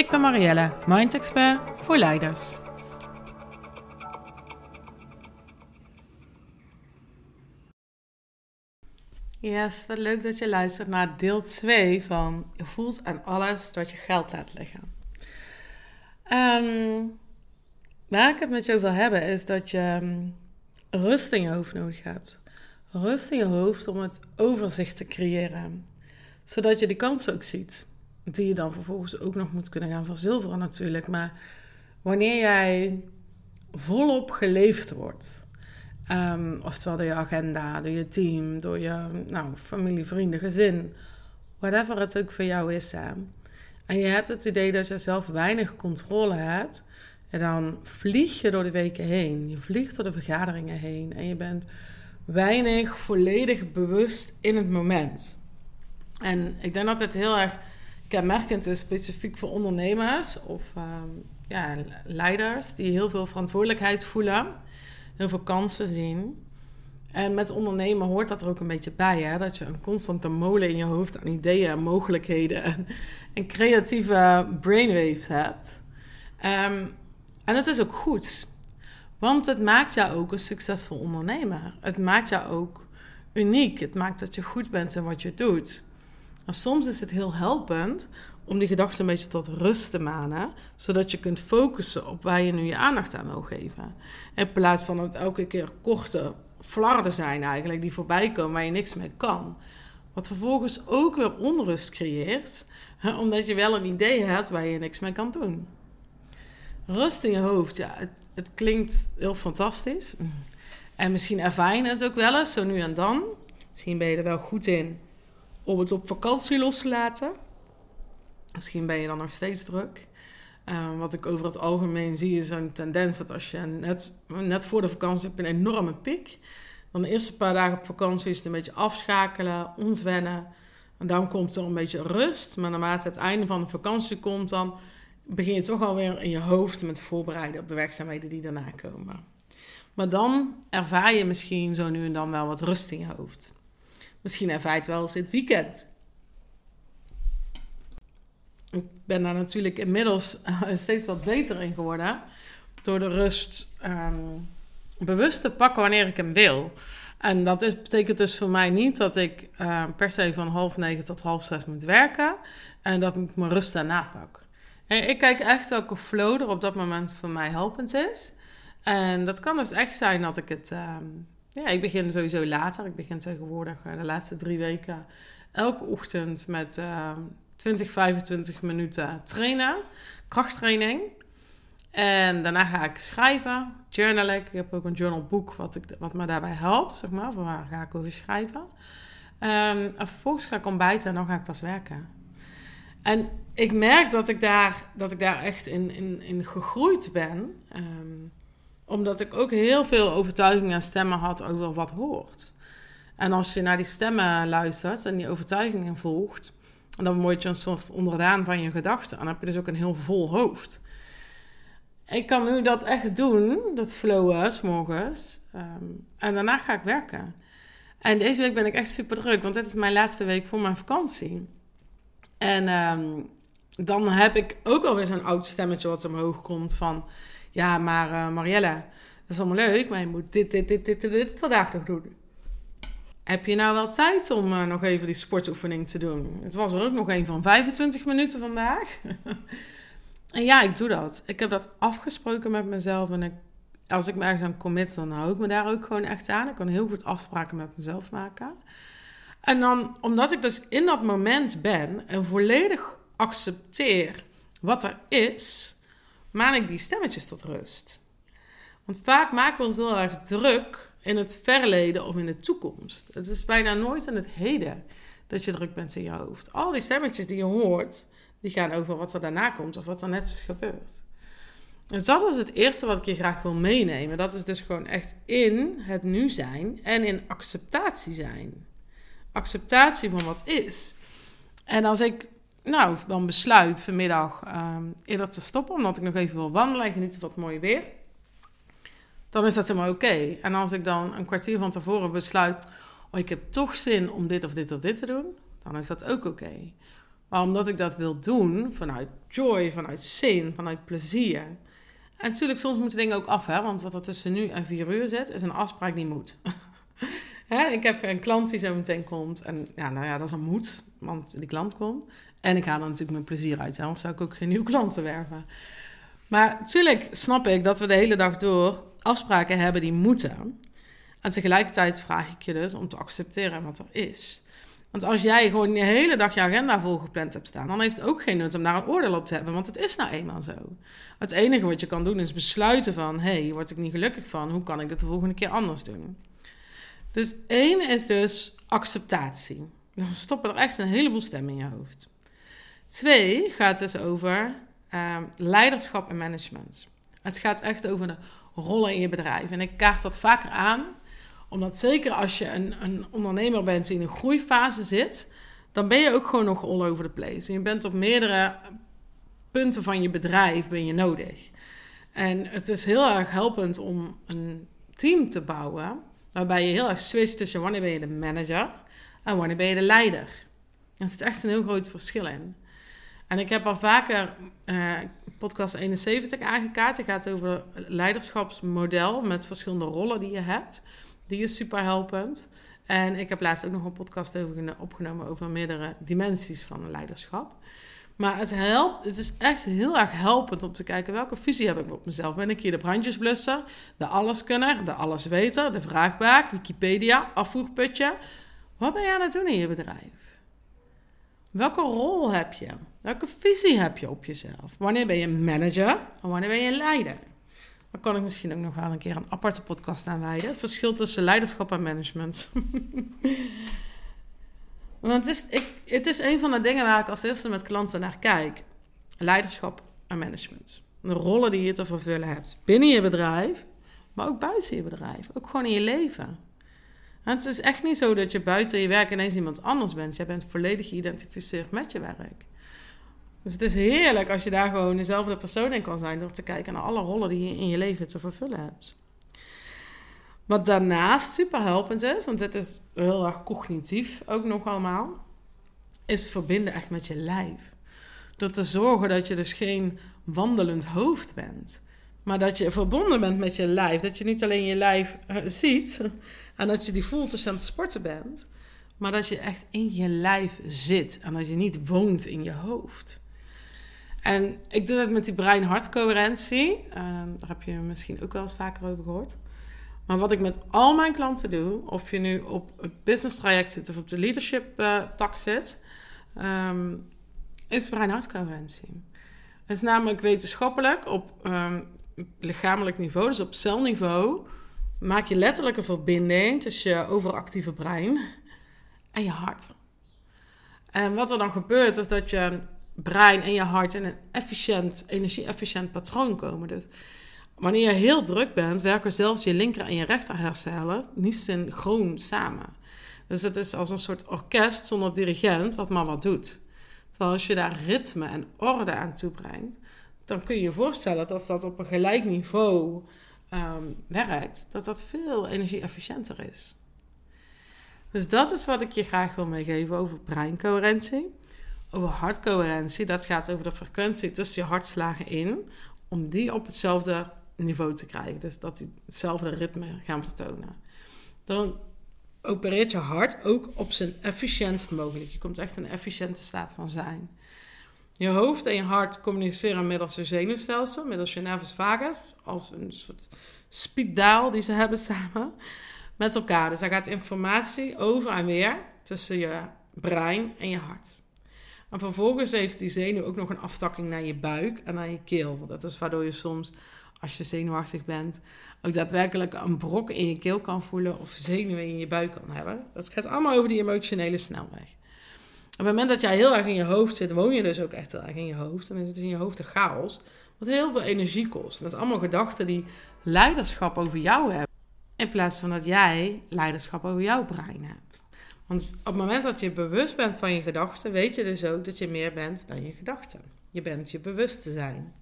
Ik ben Marielle, Mind Expert voor leiders. Yes, wat leuk dat je luistert naar deel 2 van Je voelt aan alles dat je geld laat liggen. Um, waar ik het met je wil hebben is dat je ehm, rust in je hoofd nodig hebt. Rust in je hoofd om het overzicht te creëren. Zodat je die kansen ook ziet. Die je dan vervolgens ook nog moet kunnen gaan verzilveren natuurlijk. Maar wanneer jij volop geleefd wordt... Um, oftewel door je agenda, door je team, door je nou, familie, vrienden, gezin. Whatever het ook voor jou is. Hè. En je hebt het idee dat je zelf weinig controle hebt. En dan vlieg je door de weken heen. Je vliegt door de vergaderingen heen. En je bent weinig volledig bewust in het moment. En ik denk dat het heel erg kenmerkend is, specifiek voor ondernemers of ehm, ja, leiders die heel veel verantwoordelijkheid voelen, heel veel kansen zien. En met ondernemen hoort dat er ook een beetje bij, hè? dat je een constante molen in je hoofd aan ideeën en mogelijkheden en, creatieve brainwaves hebt. Ehm, en dat is ook goed, want het maakt jou ook een succesvol ondernemer. Het maakt jou ook uniek. Het maakt dat je goed bent in wat je doet. En soms is het heel helpend om die gedachten een beetje tot rust te manen, zodat je kunt focussen op waar je nu je aandacht aan wil geven. In plaats van het elke keer korte flarden zijn eigenlijk die voorbij komen waar je niks mee kan. Wat vervolgens ook weer onrust creëert, omdat je wel een idee hebt waar je niks mee kan doen. Rust in je hoofd, ja, het, het klinkt heel fantastisch. En misschien ervaar je het ook wel eens, zo nu en dan. Misschien ben je er wel goed in om het op vakantie los te laten. Misschien ben je dan nog steeds druk. Uh, wat ik over het algemeen zie is een tendens dat als je net, net voor de vakantie hebt een enorme piek. Dan de eerste paar dagen op vakantie is het een beetje afschakelen, ontwennen. En dan komt er een beetje rust. Maar naarmate het einde van de vakantie komt, dan begin je toch alweer in je hoofd met voorbereiden op de werkzaamheden die daarna komen. Maar dan ervaar je misschien zo nu en dan wel wat rust in je hoofd. Misschien je het wel eens dit weekend. Ik ben daar natuurlijk inmiddels steeds wat beter in geworden. Door de rust um, bewust te pakken wanneer ik hem wil. En dat betekent dus voor mij niet dat ik uh, per se van half negen tot half zes moet werken. En dat ik mijn rust daarna pak. En ik kijk echt welke flow er op dat moment voor mij helpend is. En dat kan dus echt zijn dat ik het. Um, ja, ik begin sowieso later. Ik begin tegenwoordig uh, de laatste drie weken elke ochtend met uh, 20, 25 minuten trainen, krachttraining. En daarna ga ik schrijven, journalen. Ik heb ook een journalboek wat, ik, wat me daarbij helpt, zeg maar. Waar ga ik over schrijven. Um, en vervolgens ga ik ontbijten en dan ga ik pas werken. En ik merk dat ik daar, dat ik daar echt in, in, in gegroeid ben. Um, omdat ik ook heel veel overtuigingen en stemmen had over wat hoort. En als je naar die stemmen luistert en die overtuigingen volgt, dan word je een soort onderdaan van je gedachten. En dan heb je dus ook een heel vol hoofd. Ik kan nu dat echt doen, dat flowen, s morgens. Um, en daarna ga ik werken. En deze week ben ik echt super druk, want dit is mijn laatste week voor mijn vakantie. En um, dan heb ik ook alweer zo'n oud stemmetje wat omhoog komt van... Ja, maar uh, Marielle, dat is allemaal leuk, maar je moet dit, dit, dit, dit, dit, vandaag nog doen. Heb je nou wel tijd om uh, nog even die sportoefening te doen? Het was er ook nog een van 25 minuten vandaag. en ja, ik doe dat. Ik heb dat afgesproken met mezelf. En ik, als ik me ergens aan commit, dan hou ik me daar ook gewoon echt aan. Ik kan heel goed afspraken met mezelf maken. En dan, omdat ik dus in dat moment ben en volledig accepteer wat er is, maan ik die stemmetjes tot rust. Want vaak maken we ons heel erg druk in het verleden of in de toekomst. Het is bijna nooit in het heden dat je druk bent in je hoofd. Al die stemmetjes die je hoort, Die gaan over wat er daarna komt of wat er net is gebeurd. Dus dat is het eerste wat ik je graag wil meenemen. Dat is dus gewoon echt in het nu zijn en in acceptatie zijn. Acceptatie van wat is. En als ik nou, dan besluit vanmiddag um, eerder te stoppen, omdat ik nog even wil wandelen en genieten van het mooie weer, dan is dat helemaal oké. En als ik dan een kwartier van tevoren besluit, oh, ik heb toch zin om dit of dit of dit te doen, dan is dat ook oké. Maar omdat ik dat wil doen vanuit joy, vanuit zin, vanuit plezier. En natuurlijk, soms moeten dingen ook af, hè? want wat er tussen nu en vier uur zit, is een afspraak die moet. hè? Ik heb een klant die zo meteen komt. En ja, nou ja, dat is een moet, want die klant komt. En ik haal er natuurlijk mijn plezier uit, hè? anders zou ik ook geen nieuwe klanten werven. Maar natuurlijk snap ik dat we de hele dag door afspraken hebben die moeten. En tegelijkertijd vraag ik je dus om te accepteren wat er is. Want als jij gewoon je hele dag je agenda volgepland hebt staan, dan heeft het ook geen nut om daar een oordeel op te hebben, want het is nou eenmaal zo. Het enige wat je kan doen is besluiten van, hé, hey, word ik niet gelukkig van, hoe kan ik dit de volgende keer anders doen? Dus één is dus acceptatie. Dan stoppen er echt een heleboel stemmen in je hoofd. Twee gaat dus over uh, leiderschap en management. Het gaat echt over de rollen in je bedrijf. En ik kaart dat vaker aan, omdat zeker als je een, een ondernemer bent die in een groeifase zit, dan ben je ook gewoon nog all over the place. En je bent op meerdere punten van je bedrijf ben je nodig. En het is heel erg helpend om een team te bouwen, waarbij je heel erg switcht tussen wanneer ben je de manager en wanneer ben je de leider. Er zit echt een heel groot verschil in. En ik heb al vaker uh, podcast 71 aangekaart. Het gaat over leiderschapsmodel met verschillende rollen die je hebt. Die is super helpend. En ik heb laatst ook nog een podcast over opgenomen over meerdere dimensies van leiderschap. Maar het helpt, het is echt heel erg helpend om te kijken welke visie heb ik op mezelf. Ben ik hier de brandjesblusser, de alleskunner, de allesweter, de vraagbaak, Wikipedia, afvoerputje? Wat ben jij aan het doen in je bedrijf? Welke rol heb je? Welke visie heb je op jezelf? Wanneer ben je manager en wanneer ben je leider? Daar kan ik misschien ook nog wel een keer een aparte podcast aan wijden. Het verschil tussen leiderschap en management. Want het is, ik, het is een van de dingen waar ik als eerste met klanten naar kijk. Leiderschap en management. De rollen die je te vervullen hebt binnen je bedrijf, maar ook buiten je bedrijf. Ook gewoon in je leven het is echt niet zo dat je buiten je werk ineens iemand anders bent. Je bent volledig geïdentificeerd met je werk. Dus het is heerlijk als je daar gewoon dezelfde persoon in kan zijn door te kijken naar alle rollen die je in je leven te vervullen hebt. Wat daarnaast super helpend is, want dit is heel erg cognitief ook nog allemaal, is verbinden echt met je lijf. Door te zorgen dat je dus geen wandelend hoofd bent. Maar dat je verbonden bent met je lijf. Dat je niet alleen je lijf uh, ziet en dat je die voelt als je aan het sporten bent. Maar dat je echt in je lijf zit en dat je niet woont in je hoofd. En ik doe dat met die brein-hartcoherentie. Uh, daar heb je misschien ook wel eens vaker over gehoord. Maar wat ik met al mijn klanten doe, of je nu op het business traject zit of op de leadership uh, tak zit, um, is brein-hartcoherentie. Het is namelijk wetenschappelijk op um, lichamelijk niveau, dus op celniveau, maak je letterlijk een verbinding tussen je overactieve brein en je hart. En wat er dan gebeurt, is dat je brein en je hart in een efficiënt, energie-efficiënt patroon komen. Dus wanneer je heel druk bent, werken zelfs je linker en je rechter niet synchroon samen. Dus het is als een soort orkest zonder dirigent, wat maar wat doet. Terwijl als je daar ritme en orde aan toebrengt, dan kun je je voorstellen dat als dat op een gelijk niveau ehm, werkt, dat dat veel energie-efficiënter is. Dus dat is wat ik je graag wil meegeven over breincoherentie. Over hartcoherentie, dat gaat over de frequentie tussen je hartslagen in, om die op hetzelfde niveau te krijgen. Dus dat die hetzelfde ritme gaan vertonen. Dan opereert je hart ook op zijn efficiëntst mogelijk. Je komt echt in een efficiënte staat van zijn. Je hoofd en je hart communiceren middels je zenuwstelsel, middels je nervus vagus, als een soort spiedaal die ze hebben samen, met elkaar. Dus daar gaat informatie over en weer tussen je brein en je hart. En vervolgens heeft die zenuw ook nog een aftakking naar je buik en naar je keel. Dat is waardoor je soms, als je zenuwachtig bent, ook daadwerkelijk een brok in je keel kan voelen of zenuwen in je buik kan hebben. Dat gaat allemaal over die emotionele snelweg. het moment dat jij heel erg in je hoofd zit, woon je dus ook echt heel erg in je hoofd. En dan is het in je hoofd een chaos. Wat heel veel energie kost. dat is allemaal gedachten die leiderschap over jou hebben. In plaats van dat jij leiderschap over jouw brein hebt. Want op het moment dat je bewust bent van je gedachten, weet je dus ook dat je meer bent dan je gedachten. Je bent je bewust te zijn.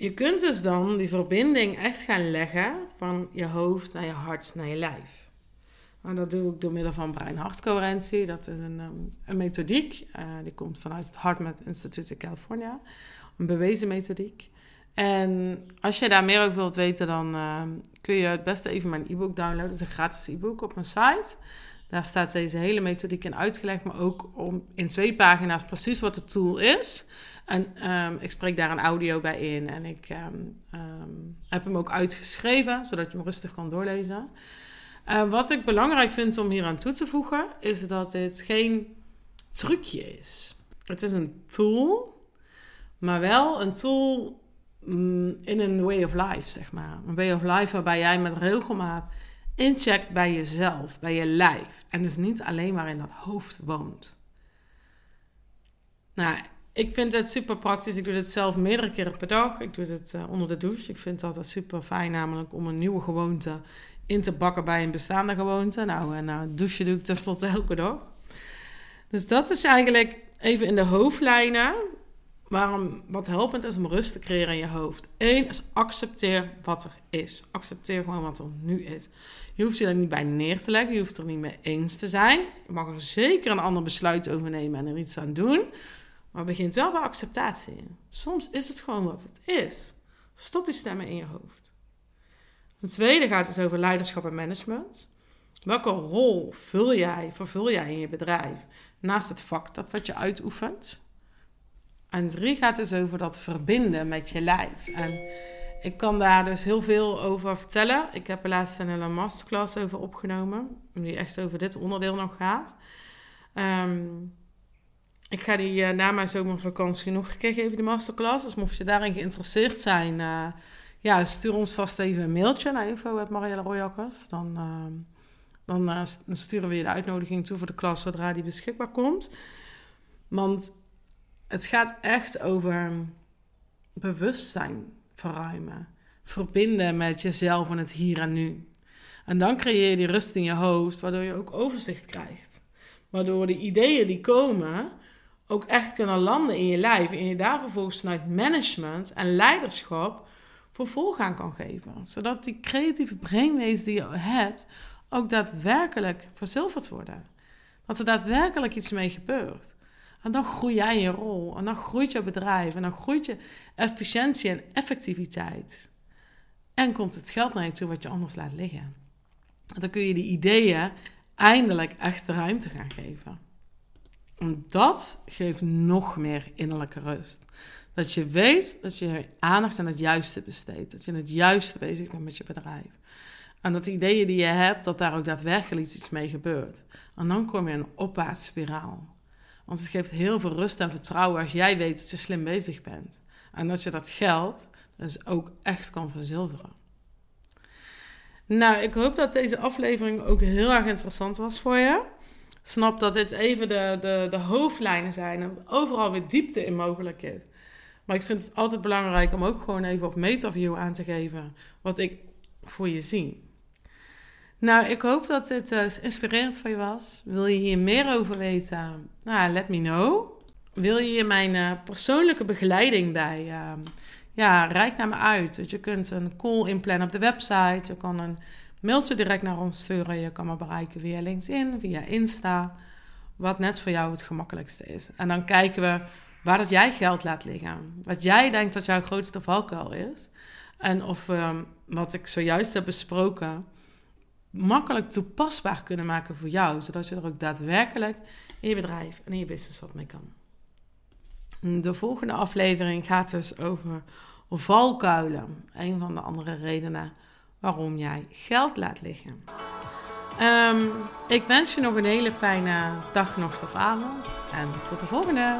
Je kunt dus dan die verbinding echt gaan leggen van je hoofd naar je hart, naar je lijf. En dat doe ik door middel van brein-hartcoherentie. Dat is een, ehm, een methodiek. Uh, die komt vanuit het HeartMath Institute in California. Een bewezen methodiek. En als je daar meer over wilt weten, dan uh, kun je het beste even mijn e-book downloaden. Het is een gratis e-book op mijn site. Daar staat deze hele methodiek in uitgelegd, maar ook om, in twee pagina's precies wat de tool is. En um, ik spreek daar een audio bij in en ik um, um, heb hem ook uitgeschreven, zodat je hem rustig kan doorlezen. Uh, wat ik belangrijk vind om hier aan toe te voegen, is dat dit geen trucje is. Het is een tool, maar wel een tool mm, in een way of life, zeg maar. Een way of life waarbij jij met regelmaat incheckt bij jezelf, bij je lijf. En dus niet alleen maar in dat hoofd woont. Nou, ik vind het super praktisch. Ik doe dit zelf meerdere keren per dag. Ik doe dit uh, onder de douche. Ik vind het altijd super fijn, namelijk om een nieuwe gewoonte in te bakken bij een bestaande gewoonte. Nou, en nou, douchen doe ik tenslotte elke dag. Dus dat is eigenlijk even in de hoofdlijnen waarom wat helpend is om rust te creëren in je hoofd. Eén is accepteer wat er is. Accepteer gewoon wat er nu is. Je hoeft je er niet bij neer te leggen. Je hoeft er niet mee eens te zijn. Je mag er zeker een ander besluit over nemen en er iets aan doen. Maar begint wel bij acceptatie. Soms is het gewoon wat het is. Stop je stemmen in je hoofd. Het tweede gaat dus over leiderschap en management. Welke rol vul jij, vervul jij in je bedrijf naast het vak dat wat je uitoefent? En drie gaat dus over dat verbinden met je lijf. En ik kan daar dus heel veel over vertellen. Ik heb er laatst een hele masterclass over opgenomen, die echt over dit onderdeel nog gaat. Um, ik ga die uh, na mijn zomervakantie nog een keer geven, de masterclass. Dus mocht je daarin geïnteresseerd zijn, uh, ja, stuur ons vast even een mailtje naar info.marielle Dan, uh, dan, sturen we je de uitnodiging toe voor de klas zodra die beschikbaar komt. Want het gaat echt over bewustzijn verruimen. Verbinden met jezelf en het hier en nu. En dan creëer je die rust in je hoofd, waardoor je ook overzicht krijgt. Waardoor de ideeën die komen ook echt kunnen landen in je lijf. En je daar vervolgens vanuit management en leiderschap vervolg aan kan geven. Zodat die creatieve brainwaves die je hebt ook daadwerkelijk verzilverd worden. Dat er daadwerkelijk iets mee gebeurt. En dan groei jij in je rol. En dan groeit je bedrijf. En dan groeit je efficiëntie en effectiviteit. En komt het geld naar je toe wat je anders laat liggen. En dan kun je die ideeën eindelijk echt ruimte gaan geven. Dat geeft nog meer innerlijke rust. Dat je weet dat je aandacht aan het juiste besteedt. Dat je het juiste bezig bent met je bedrijf. En dat de ideeën die je hebt, dat daar ook daadwerkelijk iets mee gebeurt. En dan kom je in een opwaartse spiraal. Want het geeft heel veel rust en vertrouwen als jij weet dat je slim bezig bent. En dat je dat geld dus ook echt kan verzilveren. Nou, ik hoop dat deze aflevering ook heel erg interessant was voor je snap dat dit even de, de, de hoofdlijnen zijn en dat overal weer diepte in mogelijk is. Maar ik vind het altijd belangrijk om ook gewoon even op MetaView aan te geven wat ik voor je zie. Nou, ik hoop dat dit uh, inspirerend voor je was. Wil je hier meer over weten? Nou, let me know. Wil je hier mijn uh, persoonlijke begeleiding bij? Uh, ja, reik naar me uit. Je kunt een call inplannen op de website. Je kan een mailtje direct naar ons sturen. Je kan me bereiken via LinkedIn, via Insta. Wat net voor jou het gemakkelijkste is. En dan kijken we waar dat jij geld laat liggen. Wat jij denkt dat jouw grootste valkuil is. En of we, wat ik zojuist heb besproken, makkelijk toepasbaar kunnen maken voor jou. Zodat je er ook daadwerkelijk in je bedrijf en in je business wat mee kan. De volgende aflevering gaat dus over valkuilen. Een van de andere redenen waarom jij geld laat liggen. Um, ik wens je nog een hele fijne dag, nacht of avond. En tot de volgende!